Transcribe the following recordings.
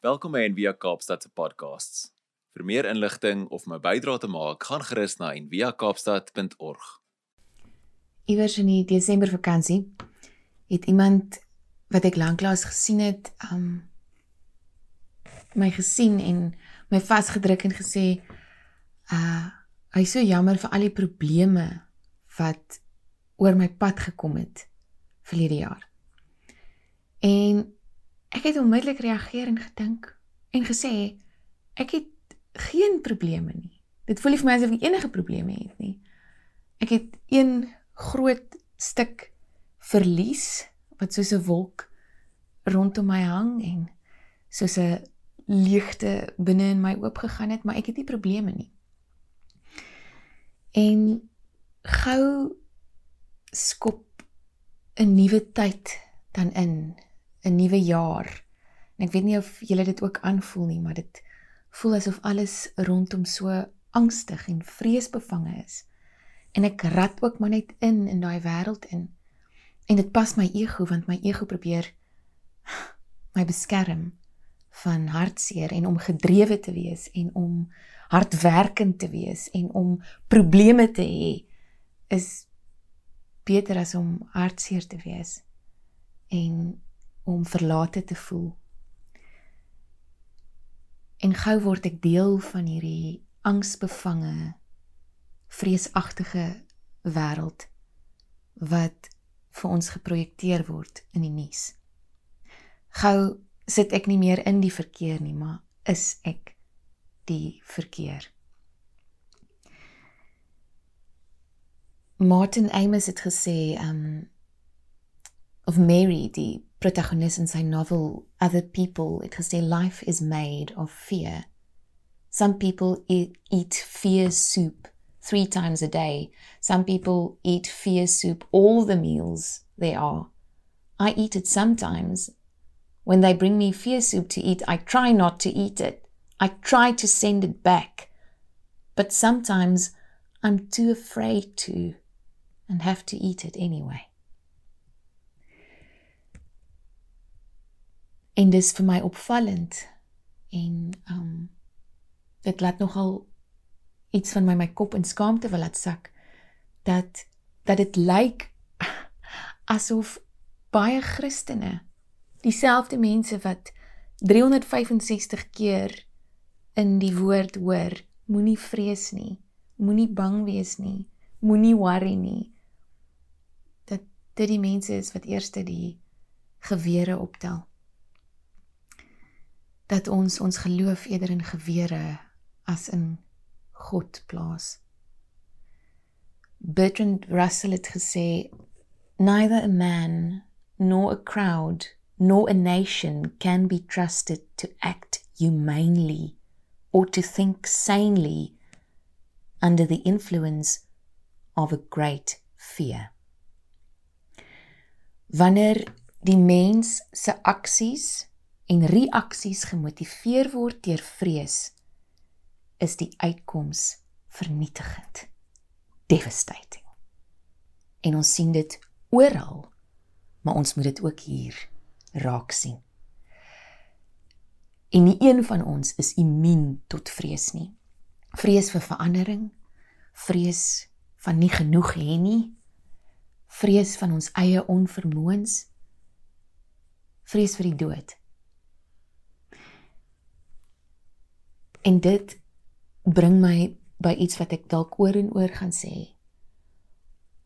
Welkom by Envia Kaapstad se podcasts. Vir meer inligting of my bydrae te maak, gaan gerus na enviakaapstad.org. Iewers in die Desember vakansie het iemand wat ek lanklaas gesien het, um my gesien en my vasgedruk en gesê uh hy is so jammer vir al die probleme wat oor my pad gekom het verlede jaar. En Ek het onmiddellik reageer en gedink en gesê ek het geen probleme nie. Dit voel nie vir my asof ek enige probleme het nie. Ek het een groot stuk verlies wat soos 'n wolk rondom my hang en soos 'n leegte binne in my oopgegaan het, maar ek het nie probleme nie. En gou skop 'n nuwe tyd dan in 'n nuwe jaar. En ek weet nie of julle dit ook aanvoel nie, maar dit voel asof alles rondom so angstig en vreesbevange is. En ek rat ook maar net in in daai wêreld in. En dit pas my ego want my ego probeer my beskerm van hartseer en om gedrewe te wees en om hardwerkend te wees en om probleme te hê is beter as om hartseer te wees. En om verlate te voel. En gou word ek deel van hierdie angsbevange, vreesagtige wêreld wat vir ons geprojekteer word in die nuus. Gou sit ek nie meer in die verkeer nie, maar is ek die verkeer. Martin Amos het gesê um of Mary die protagonist in sy novel Other People, because their life is made of fear. Some people eat, eat fear soup three times a day. Some people eat fear soup all the meals there are. I eat it sometimes. When they bring me fear soup to eat, I try not to eat it. I try to send it back. But sometimes I'm too afraid to and have to eat it anyway. En dis vir my opvallend. En um dit laat nogal iets van my my kop in skaamte wil laat sak dat dat dit lyk asof baie Christene dieselfde mense wat 365 keer in die woord hoor moenie vrees nie moenie bang wees nie moenie worry nie dat dit die mense is wat eerste die gewere optel dat ons ons geloof eerder in gewere as in God plaas. Bertrand Russell het gesê neither a man nor a crowd nor a nation can be trusted to act humanely or to think sanely under the influence of a great fear. Wanneer die mens se aksies en reaksies gemotiveer word deur vrees, is die uitkoms vernietigend. Devastating. En ons sien dit oral, maar ons moet dit ook hier raak sien. En nie een van ons is immuun tot vrees nie. Vrees vir verandering, vrees van nie genoeg hê nie, vrees van ons eie onvermoëns, vrees vir die dood. En dit bring my by iets wat ek dalk oor en oor gaan sê.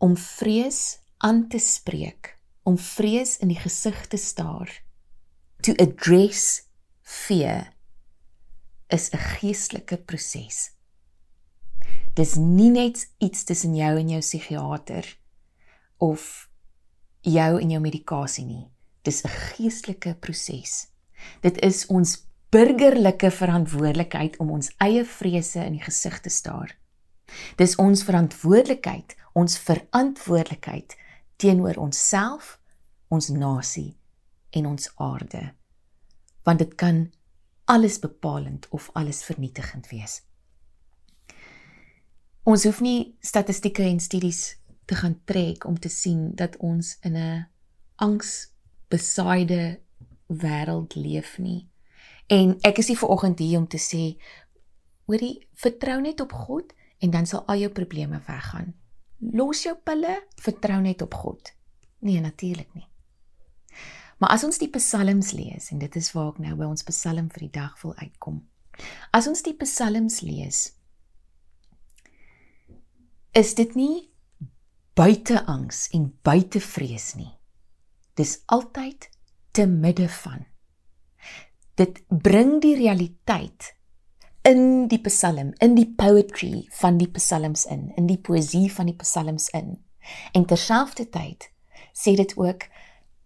Om vrees aan te spreek, om vrees in die gesig te staar. To address fear is 'n geestelike proses. Dis nie net iets tussen jou en jou psigiater of jou en jou medikasie nie. Dis 'n geestelike proses. Dit is ons burgerlike verantwoordelikheid om ons eie vrese in die gesig te staar. Dis ons verantwoordelikheid, ons verantwoordelikheid teenoor onsself, ons nasie en ons aarde. Want dit kan alles bepalend of alles vernietigend wees. Ons hoef nie statistieke en studies te gaan trek om te sien dat ons in 'n angsbesaaide wêreld leef nie En ek is nie ver oggend hier om te sê hoorie, vertrou net op God en dan sal al jou probleme weggaan. Los jou pille, vertrou net op God. Nee, natuurlik nie. Maar as ons die psalms lees en dit is waar ek nou by ons psalm vir die dag wil uitkom. As ons die psalms lees, is dit nie buite angs en buite vrees nie. Dis altyd te midde van. Dit bring die realiteit in die psalm, in die poetry van die psalms in, in die poesie van die psalms in. En terselfdertyd sê dit ook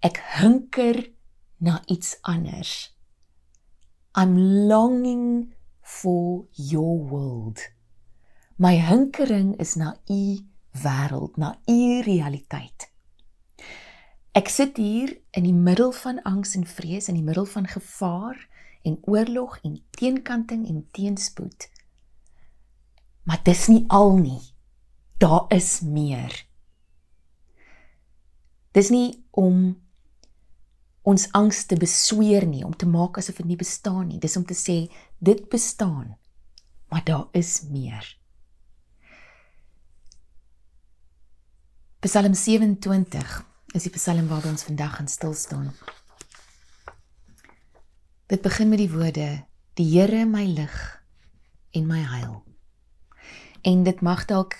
ek hunker na iets anders. I'm longing for your world. My hinkering is na u wêreld, na u realiteit. Ek sit hier in die middel van angs en vrees, in die middel van gevaar en oorlog en teenkanting en teenspoed. Maar dis nie al nie. Daar is meer. Dis nie om ons angs te besweer nie, om te maak asof dit nie bestaan nie. Dis om te sê dit bestaan, maar daar is meer. Psalm 27 is die psalm waarby ons vandag gaan stil staan. Dit begin met die woorde: Die Here my lig en my heil. En dit mag dalk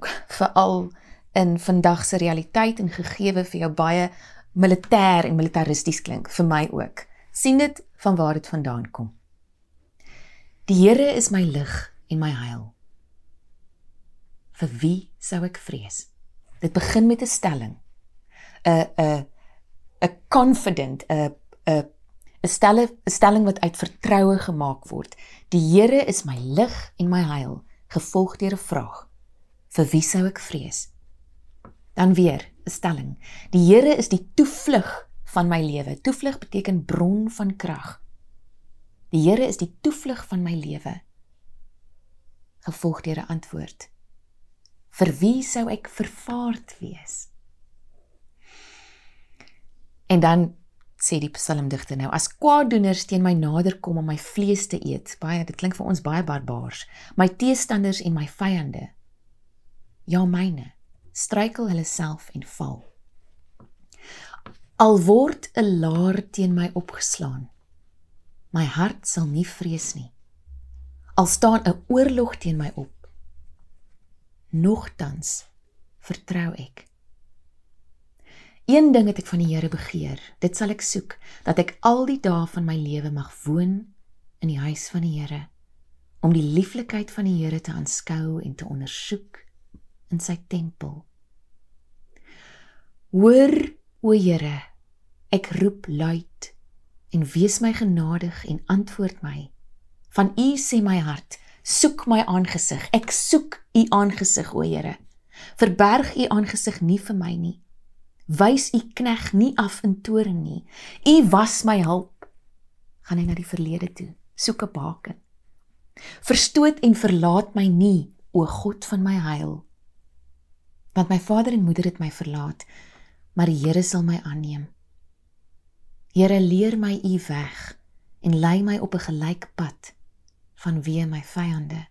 veral in vandag se realiteit en gegeewe vir jou baie militêr en militaristies klink vir my ook. sien dit van waar dit vandaan kom. Die Here is my lig en my heil. Vir wie sou ek vrees? Dit begin met 'n stelling. 'n 'n 'n confident 'n 'n 'n stelling 'n stelling wat uit vertroue gemaak word. Die Here is my lig en my heil, gevolg deur 'n vraag. Vir wie sou ek vrees? Dan weer 'n stelling. Die Here is die toevlug van my lewe. Toevlug beteken bron van krag. Die Here is die toevlug van my lewe. Gevolg deur 'n antwoord. Vir wie sou ek vervaard wees? En dan sê die psalmdigter nou as kwaaddoeners teen my nader kom om my vlees te eet. Baie dit klink vir ons baie barbaars. My teestanders en my vyande. Ja myne struikel hulle self en val. Al word 'n laar teen my opgeslaan. My hart sal nie vrees nie. Al staan 'n oorlog teen my op nogtans vertrou ek. Een ding het ek van die Here begeer, dit sal ek soek, dat ek al die dae van my lewe mag woon in die huis van die Here, om die lieflikheid van die Here te aanskou en te ondersoek in sy tempel. Hoor, o Here, ek roep luid en wees my genadig en antwoord my. Van U sê my hart, soek my aangesig. Ek soek u aangesig, o Here. Verberg u aangesig nie vir my nie. Wys u knegg nie af in toorn nie. U was my hulp. Gaan hy na die verlede toe, soek 'n baken. Verstoot en verlaat my nie, o God van my heil. Want my vader en moeder het my verlaat, maar die Here sal my aanneem. Here leer my u weg en lei my op 'n gelyke pad van wie my vyande.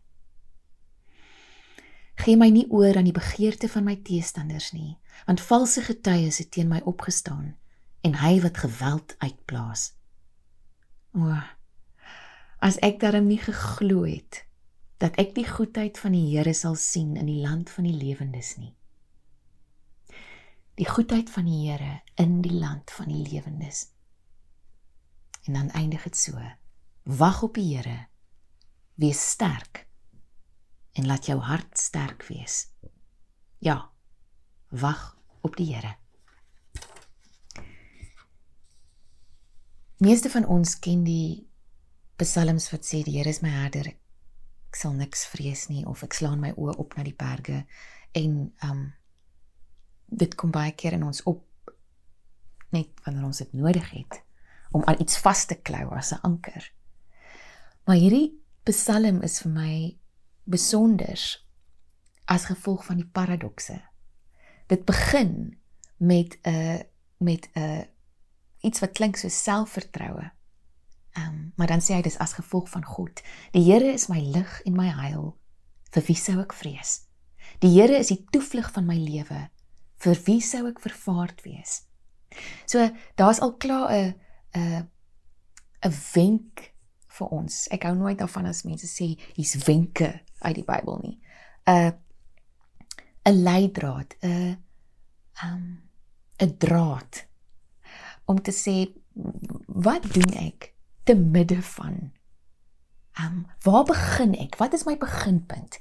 Gee my nie oor aan die begeerte van my teestanders nie, want valse getuies het teen my opgestaan en hy wat geweld uitblaas. O, as ek daarom nie geglo het dat ek die goedheid van die Here sal sien in die land van die lewendes nie. Die goedheid van die Here in die land van die lewendes. En dan eindig dit so: Wag op die Here wees sterk en laat jou hart sterk wees. Ja. Wag op die Here. Meeste van ons ken die psalms wat sê die Here is my herder. Ek sal niks vrees nie of ek slaan my oë op na die berge en um dit kom baie keer in ons op net wanneer ons dit nodig het om aan iets vas te klou as 'n anker. Maar hierdie Psalm is vir my besonder as gevolg van die paradokse. Dit begin met 'n met 'n iets wat klink so selfvertroue. Ehm um, maar dan sê hy dis as gevolg van God. Die Here is my lig en my heil. Vir wie sou ek vrees? Die Here is die toevlug van my lewe. Vir wie sou ek vervaard wees? So daar's al klaar 'n 'n 'n wenk vir ons. Ek hou nooit daarvan as mense sê hier's wenke uit die Bybel nie. 'n 'n leidraad, 'n um 'n draad om te sê wat doen ek te midde van um waar begin ek? Wat is my beginpunt?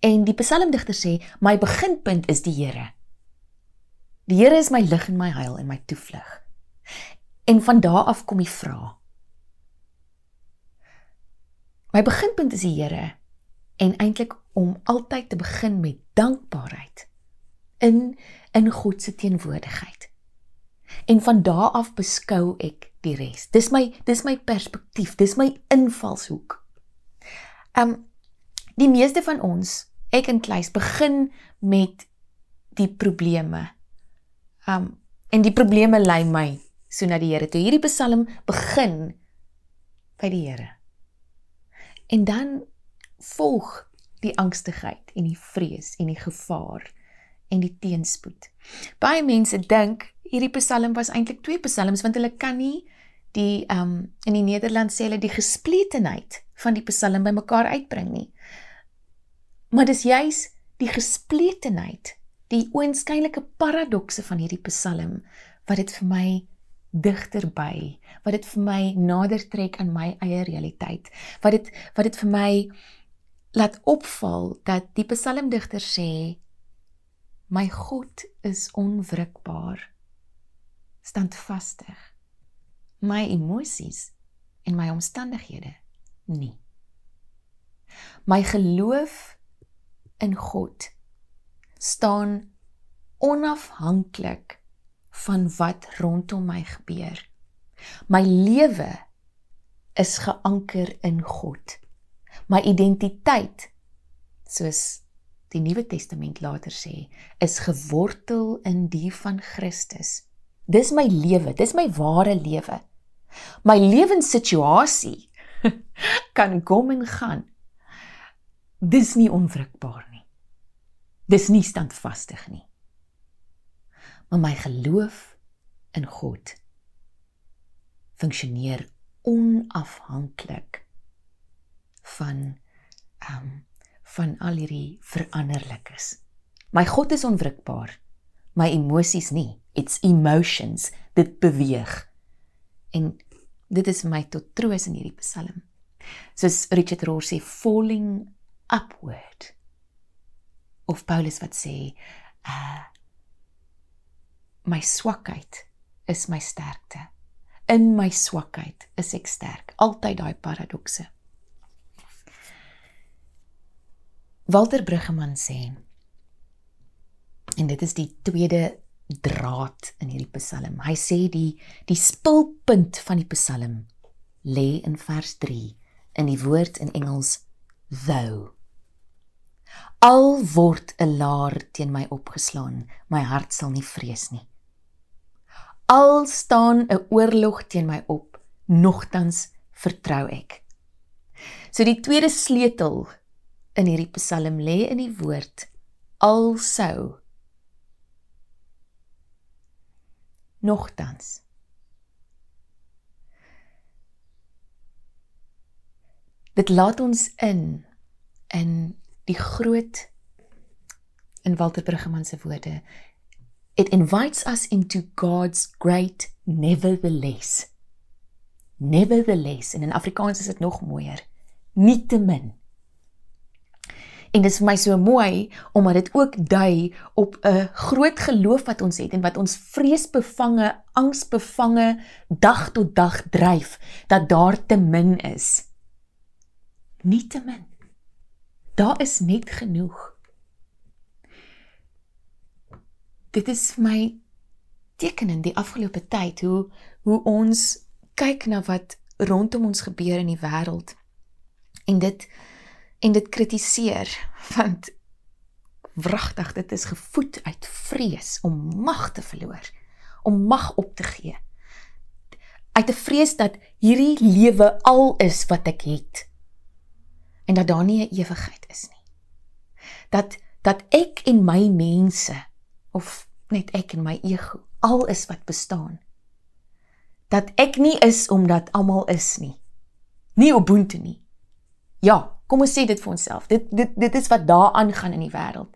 En die psalmdigter sê my beginpunt is die Here. Die Here is my lig en my heil en my toevlug. En van daar af kom die vraag. My beginpunt is die Here en eintlik om altyd te begin met dankbaarheid in in God se teenwoordigheid. En van daar af beskou ek die res. Dis my dis my perspektief, dis my invalshoek. Um die meeste van ons, ek en Kleis begin met die probleme. Um en die probleme lei my so na die Here toe. Hierdie Psalm begin by die Here. En dan volg die angstigheid en die vrees en die gevaar en die teenspoed. Baie mense dink hierdie Psalm was eintlik twee psalms want hulle kan nie die ehm um, in die Nederland sê hulle die gespletenheid van die Psalm bymekaar uitbring nie. Maar dis juis die gespletenheid, die oënskynlike paradokse van hierdie Psalm wat dit vir my digter by, wat dit vir my nader trek aan my eie realiteit, wat dit wat dit vir my laat opval dat die psalmdigter sê my God is onwrikbaar standvastig. My emosies en my omstandighede nie. My geloof in God staan onafhanklik van wat rondom my gebeur. My lewe is geanker in God my identiteit soos die Nuwe Testament later sê, is gewortel in die van Christus. Dis my lewe, dis my ware lewe. My lewenssituasie kan kom en gaan. Dis nie onwrikbaar nie. Dis nie standvastig nie. Maar my geloof in God funksioneer onafhanklik van ehm um, van al hierdie veranderlikes. My God is onwrikbaar. My emosies nie. It's emotions dit beweeg. En dit is my tot troos in hierdie Psalm. Soos Richard Rohr sê falling upward. Of Paulus wat sê uh my swakheid is my sterkte. In my swakheid is ek sterk. Altyd daai paradokse. Walter Bruggeman sê en dit is die tweede draad in hierdie Psalm. Hy sê die die spulpunt van die Psalm lê in vers 3 in die woord in Engels though. Al word 'n laar teen my opgeslaan, my hart sal nie vrees nie. Al staan 'n oorlog teen my op, nogtans vertrou ek. So die tweede sleutel in hierdie Psalm lê in die woord alsou nogtans. Dit laat ons in in die groot in Walter Bruggeman se woorde. It invites us into God's great nevertheless. Nevertheless en in Afrikaans is dit nog mooier. Nietemin En dit is vir my so mooi omdat dit ook dui op 'n groot geloof wat ons het en wat ons vreesbevange, angsbevange dag tot dag dryf dat daar te min is. Nie te min. Daar is net genoeg. Dit is my teken in die afgelope tyd hoe hoe ons kyk na wat rondom ons gebeur in die wêreld. En dit en dit kritiseer want wragtig dit is gevoed uit vrees om mag te verloor om mag op te gee uit 'n vrees dat hierdie lewe al is wat ek het en dat daar nie 'n ewigheid is nie. Dat dat ek en my mense of net ek en my ego al is wat bestaan. Dat ek nie is omdat almal is nie. Nie ubuntu nie. Ja, kom ons sê dit vir onsself. Dit dit dit is wat daar aangaan in die wêreld.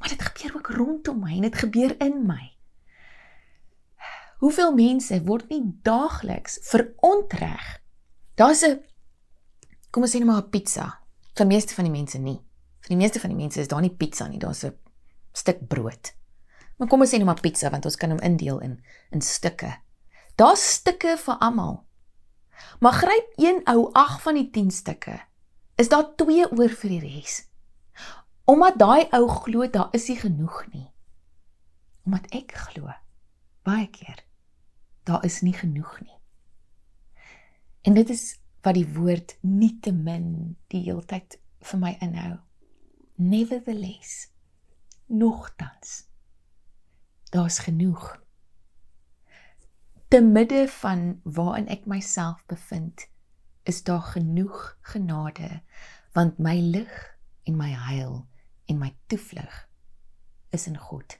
Maar dit gebeur ook rondom my en dit gebeur in my. Hoeveel mense word nie daagliks verontreg? Daar's 'n kom ons sê net maar 'n pizza. Vir meeste van die mense nie. Vir die meeste van die mense is daar nie pizza nie, daar's 'n stuk brood. Maar kom ons sê net maar pizza want ons kan hom indeel in in stukke. Daar's stukke vir almal. Maar gryp een ou 8 van die 10 stukke. Is daar 2 oor vir die res? Omdat daai ou glo daar is nie genoeg nie. Omdat ek glo baie keer daar is nie genoeg nie. En dit is wat die woord nietemin die heeltyd vir my inhou. Nevertheless, nogtans daar's genoeg. Te midde van waarin ek myself bevind, is daar genoeg genade want my lig en my heil en my toevlug is in God.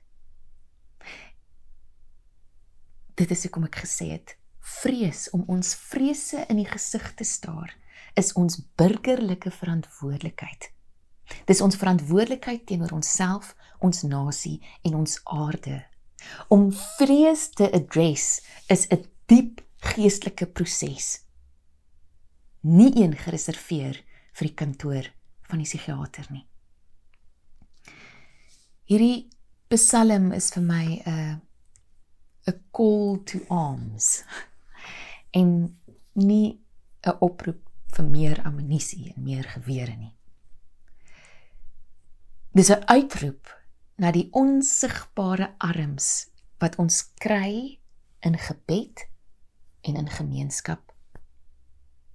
Dit is hoekom ek gesê het, vrees om ons vrese in die gesig te staar is ons burgerlike verantwoordelikheid. Dis ons verantwoordelikheid teenoor onsself, ons nasie en ons aarde. Om vrees te address is 'n diep geestelike proses. Nie een gereserveer vir die kantoor van die psigiater nie. Hierdie Psalm is vir my 'n uh, 'n call to arms en nie 'n oproep vir meer ammunisie en meer gewere nie. Dis 'n uitroep na die onsigbare arms wat ons kry in gebed en in gemeenskap.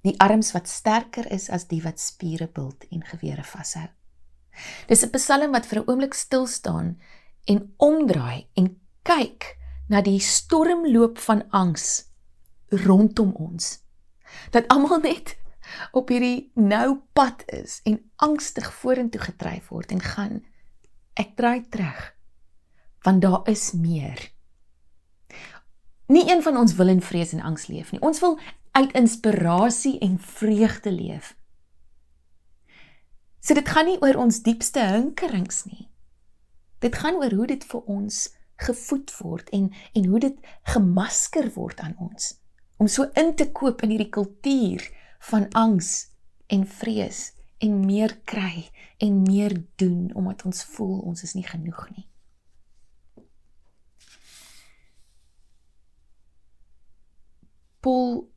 Die arms wat sterker is as die wat spiere bult en gewere vashou. Dis 'n psalm wat vir 'n oomblik stil staan en omdraai en kyk na die stormloop van angs rondom ons. Dat almal net op hierdie nou pad is en angstig vorentoe gedryf word en gaan ek draai terug want daar is meer. Nie een van ons wil in vrees en angs leef nie. Ons wil uit inspirasie en vreugde leef. So dit gaan nie oor ons diepste hinkerings nie. Dit gaan oor hoe dit vir ons gevoed word en en hoe dit gemasker word aan ons om so in te koop in hierdie kultuur van angs en vrees en meer kry en meer doen omdat ons voel ons is nie genoeg nie. Paul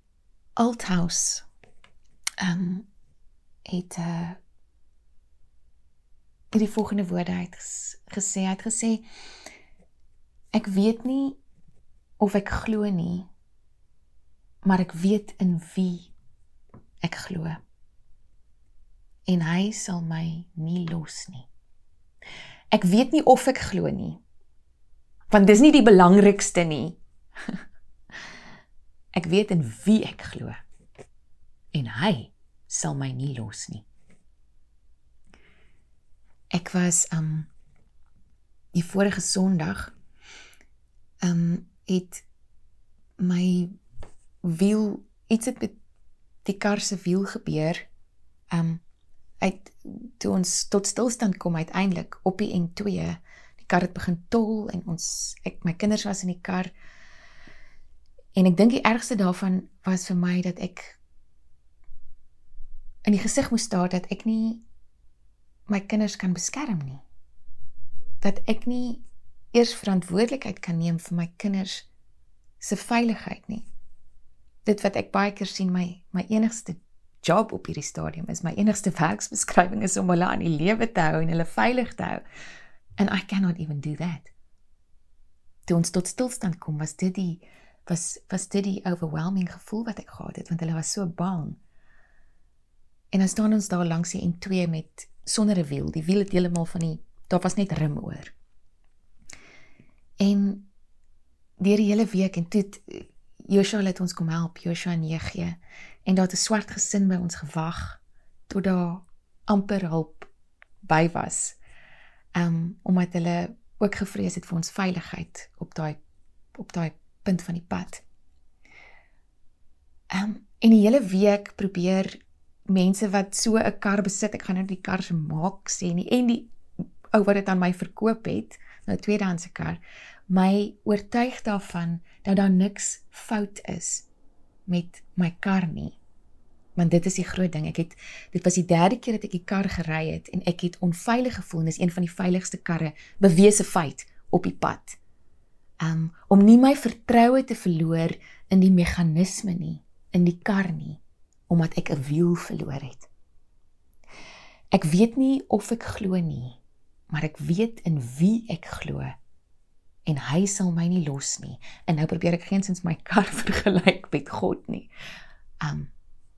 Althaus ehm um, het uh hierdie volgende woorde uit gesê. Hy het gesê ek weet nie of ek glo nie maar ek weet in wie ek glo. En hy sal my nie los nie. Ek weet nie of ek glo nie want dis nie die belangrikste nie ek weet in wie ek glo en hy sal my nie los nie ek was um die vorige sonderdag um het my wiel iets het met die kar se wiel gebeur. Um uit toe ons tot stilstand kom uiteindelik op die N2. Die kar het begin tol en ons ek my kinders was in die kar. En ek dink die ergste daarvan was vir my dat ek in die gesig moes staar dat ek nie my kinders kan beskerm nie. Dat ek nie eers verantwoordelikheid kan neem vir my kinders se veiligheid nie. Dit wat ek baie keer sien my my enigste job op hierdie stadium is my enigste werksbeskrywing is om hulle aan die lewe te hou en hulle veilig te hou. And I cannot even do that. Toe ons tot stilstand kom was dit die was was dit die overwhelming gevoel wat ek gehad het want hulle was so bang. En dan staan ons daar langs die N2 met sonder 'n wiel. Die wiel het heeltemal van die daar was net rim oor. En deur die hele week en toe Joshua het ons kom help, Joshua 9. En daar het 'n swart gesin by ons gewag tot daar amper hulp by was. Um omdat hulle ook gevrees het vir ons veiligheid op daai op daai punt van die pad. Um en die hele week probeer mense wat so 'n kar besit, ek gaan nou die kar se maak sê nie en die ou wat dit aan my verkoop het, nou tweedehandse kar, my oortuig daarvan dat daar niks fout is met my kar nie. Want dit is die groot ding. Ek het dit was die derde keer dat ek die kar gery het en ek het onveilig gevoel. Dit is een van die veiligste karre bewese feit op die pad. Um om nie my vertroue te verloor in die meganisme nie, in die kar nie, omdat ek 'n wiel verloor het. Ek weet nie of ek glo nie, maar ek weet in wie ek glo en hy sal my nie los nie. En nou probeer ek geensins my kar vergelyk met God nie. Um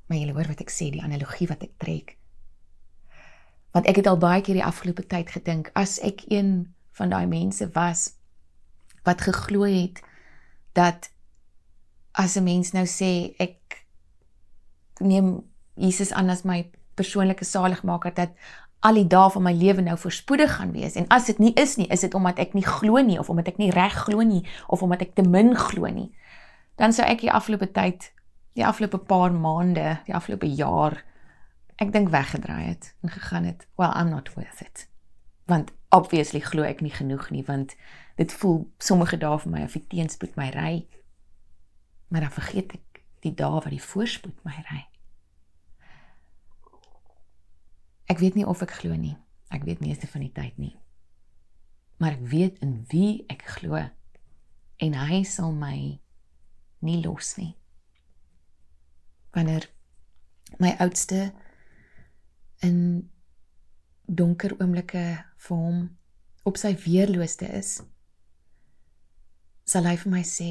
maar jy hoor wat ek sê, die analogie wat ek trek. Want ek het al baie keer die afgelope tyd gedink as ek een van daai mense was wat geglo het dat as 'n mens nou sê ek neem Jesus aan as my persoonlike saligmaker dat al die dae van my lewe nou voorspoedig gaan wees en as dit nie is nie, is dit omdat ek nie glo nie of omdat ek nie reg glo nie of omdat ek te min glo nie. Dan sou ek die afgelope tyd, die afgelope paar maande, die afgelope jaar ek dink weggedraai het en gegaan het, well I'm not worth it. Want obviously glo ek nie genoeg nie want dit voel sommige dae vir my of ek teenspoed my ry. Maar dan vergeet ek die dae wat die voorspoed my ry. Ek weet nie of ek glo nie. Ek weet meeste van die tyd nie. Maar ek weet in wie ek glo en hy sal my nie los nie. Wanneer my oudste in donker oomblikke vir hom op sy weerlooste is, sal hy vir my sê,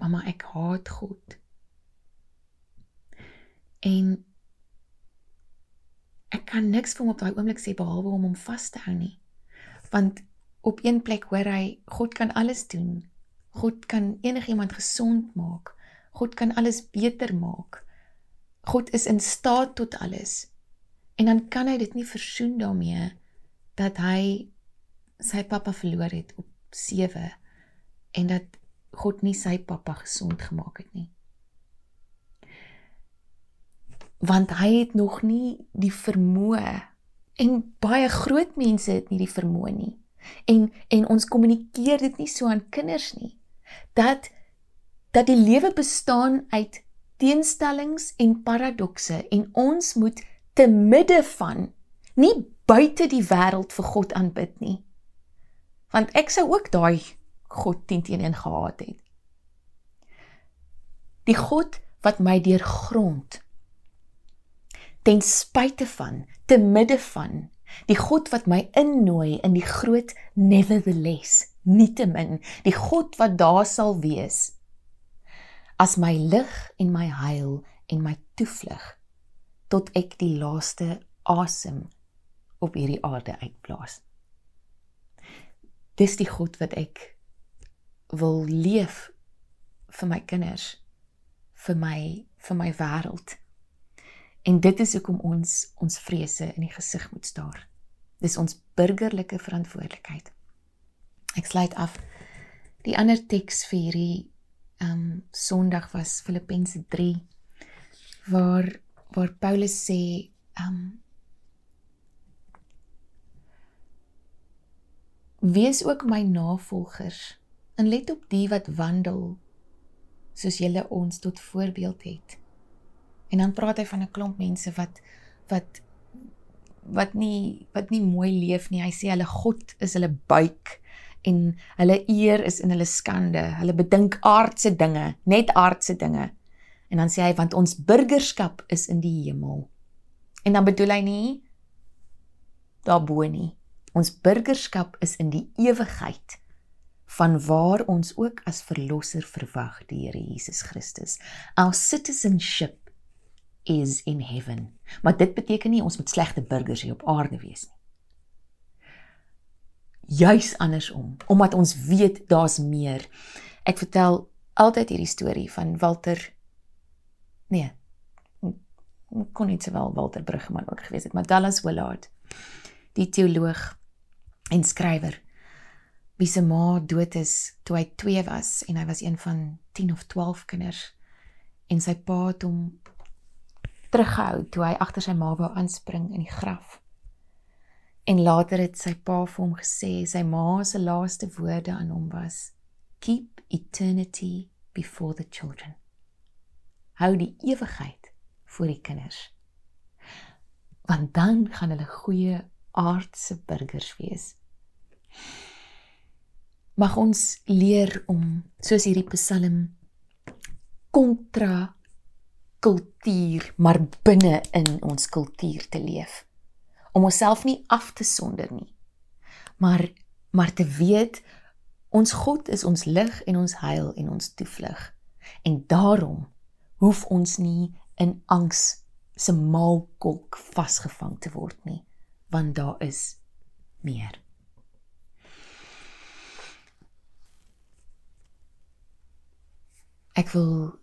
"Mamma, ek haat God." En ek kan niks vir hom op daai oomblik sê behalwe om hom vas te hou nie. Want op een plek hoor hy God kan alles doen. God kan enigiemand gesond maak. God kan alles beter maak. God is in staat tot alles. En dan kan hy dit nie versoen daarmee dat hy sy pappa verloor het op 7 en dat God nie sy pappa gesond gemaak het nie. Want hy het nog nie die vermoë en baie groot mense het nie die vermoë nie. En en ons kommunikeer dit nie so aan kinders nie. Dat dat die lewe bestaan uit teenstellings en paradokse en ons moet te midde van nie buite die wêreld vir God aanbid nie. Want ek sou ook daai God 10 teenoor 1 gehaat het die God wat my deurgrond ten spyte van, te midde van die God wat my innooi in die groot nevertheless, nietemin, die God wat daar sal wees as my lig en my heil en my toevlug tot ek die laaste asem op hierdie aarde uitblaas. Dis die God wat ek wil leef vir my kinders, vir my vir my wêreld. En dit is hoekom ons ons vrese in die gesig moet staar. Dis ons burgerlike verantwoordelikheid. Ek sluit af. Die ander teks vir hierdie ehm um, Sondag was Filippense 3 waar waar Paulus sê ehm um, Wees ook my navolgers en let op die wat wandel soos julle ons tot voorbeeld het. En dan praat hy van 'n klomp mense wat wat wat nie wat nie mooi leef nie. Hy sê hulle God is hulle buik en hulle eer is in hulle skande. Hulle bedink aardse dinge, net aardse dinge. En dan sê hy want ons burgerskap is in die hemel. En dan bedoel hy nie daarbo nie. Ons burgerskap is in die ewigheid van waar ons ook as verlosser verwag die Here Jesus Christus. Our citizenship is in heaven. Maar dit beteken nie ons moet slegte burgers hier op aarde wees nie. Juis andersom, omdat ons weet daar's meer. Ek vertel altyd hierdie storie van Walter nee kon nie sowel Walter Bruggeman ook gewees het, maar Dallas Willard, die teoloog en skrywer wie se ma dood is toe hy 2 was en hy was een van 10 of 12 kinders en sy pa het hom teruggehou toe hy agter sy ma wou aanspring in die graf. En later het sy pa vir hom gesê sy ma se laaste woorde aan hom was keep eternity before the children. Hou die ewigheid voor die kinders. Want dan gaan hulle goeie aardse burgers wees mag ons leer om soos hierdie Psalm kontra kultuur maar binne in ons kultuur te leef. Om onsself nie af te sonder nie maar maar te weet ons God is ons lig en ons heil en ons toevlug. En daarom hoef ons nie in angs se maalkolk vasgevang te word nie want daar is meer Ek wil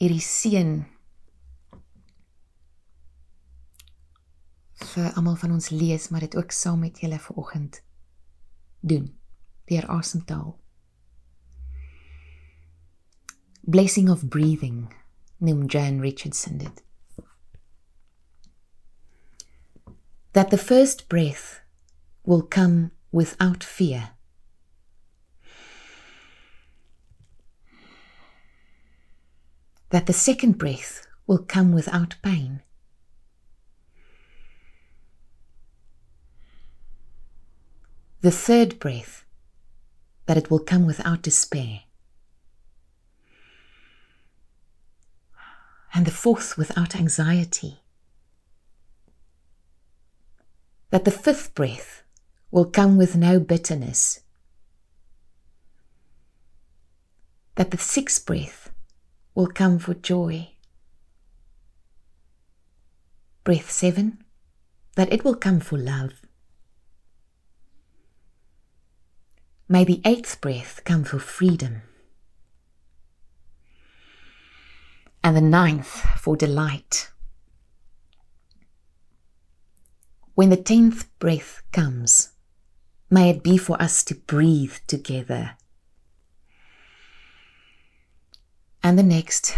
hierdie seën vir almal van ons lees, maar dit ook saam met julle vanoggend doen. Deur asemtaal. Blessing of breathing, noem Jan Richardson dit. That the first breath will come without fear. That the second breath will come without pain. The third breath, that it will come without despair. And the fourth, without anxiety. That the fifth breath will come with no bitterness. That the sixth breath will come for joy. Breath seven, that it will come for love. May the eighth breath come for freedom. And the ninth for delight. When the tenth breath comes, may it be for us to breathe together and the next,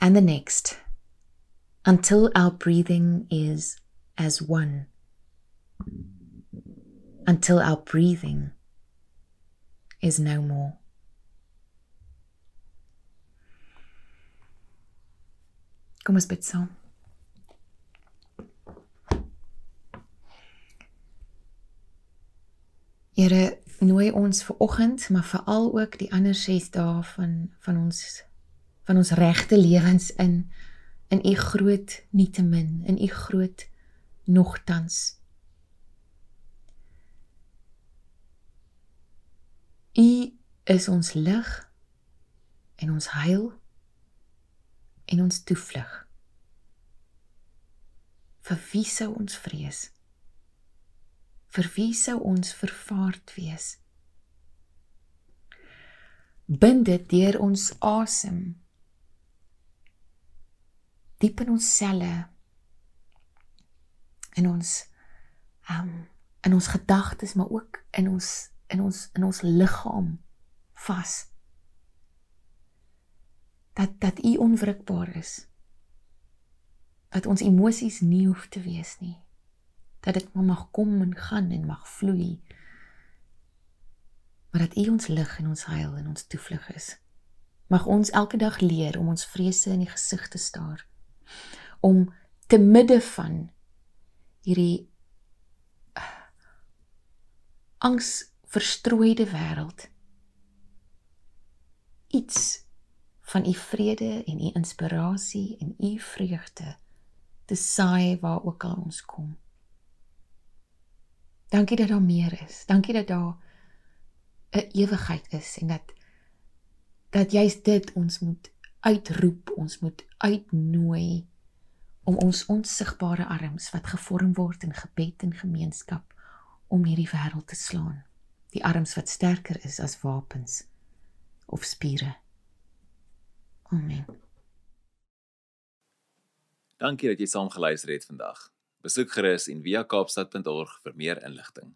and the next, until our breathing is as one. Until our breathing is no more. Kom ons bid nooi ons ver oggend, maar veral ook die ander 6 dae van van ons van ons regte lewens in in u groot nietemin, in u groot nogtans. U is ons lig en ons heil en ons toevlug. Vir wie sou ons vrees? Vir wie sou ons vervaard wees? Bind dit deur ons asem. Diep in ons selle. In ons um in ons gedagtes maar ook in ons in ons in ons liggaam vas. Dat dat u onwrikbaar is. Dat ons emosies nie hoef te wees nie dat dit mag kom en gaan en mag vloei. Maar dat U ons lig en ons heil en ons toevlug is. Mag ons elke dag leer om ons vrese in die gesig te staar. Om te midde van hierdie uh, angs verstrooide wêreld iets van u vrede en u inspirasie en u vreugde te saai waar ook al ons kom. Dankie dat daar meer is. Dankie dat daar 'n ewigheid is en dat dat jy's dit ons moet uitroep, ons moet uitnooi om ons onsigbare arms wat gevorm word in gebed en gemeenskap om hierdie wêreld te slaan. Die arms wat sterker is as wapens of spiere Amen. Dankie dat jy saam geluister het vandag. Besoek gerus en via kaapstad.org vir meer inligting.